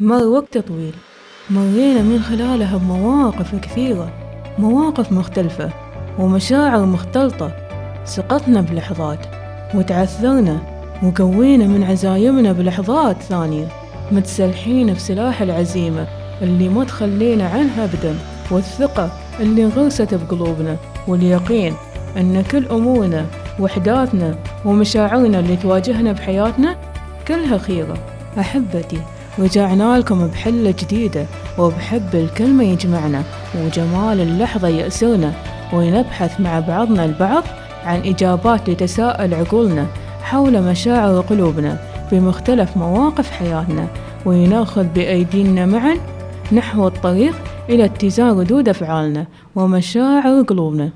مر وقت طويل. مرينا من خلالها بمواقف كثيرة مواقف مختلفة ومشاعر مختلطة. سقطنا بلحظات وتعثرنا وقوينا من عزايمنا بلحظات ثانية. متسلحين بسلاح العزيمة اللي ما تخلينا عنها أبدا والثقة اللي انغرست بقلوبنا واليقين أن كل أمورنا وأحداثنا ومشاعرنا اللي تواجهنا بحياتنا كلها خيرة. أحبتي رجعنا لكم بحلة جديدة وبحب الكلمة يجمعنا وجمال اللحظة يأسرنا ونبحث مع بعضنا البعض عن إجابات لتساؤل عقولنا حول مشاعر قلوبنا بمختلف مواقف حياتنا ونأخذ بأيدينا معا نحو الطريق إلى اتزان ردود أفعالنا ومشاعر قلوبنا.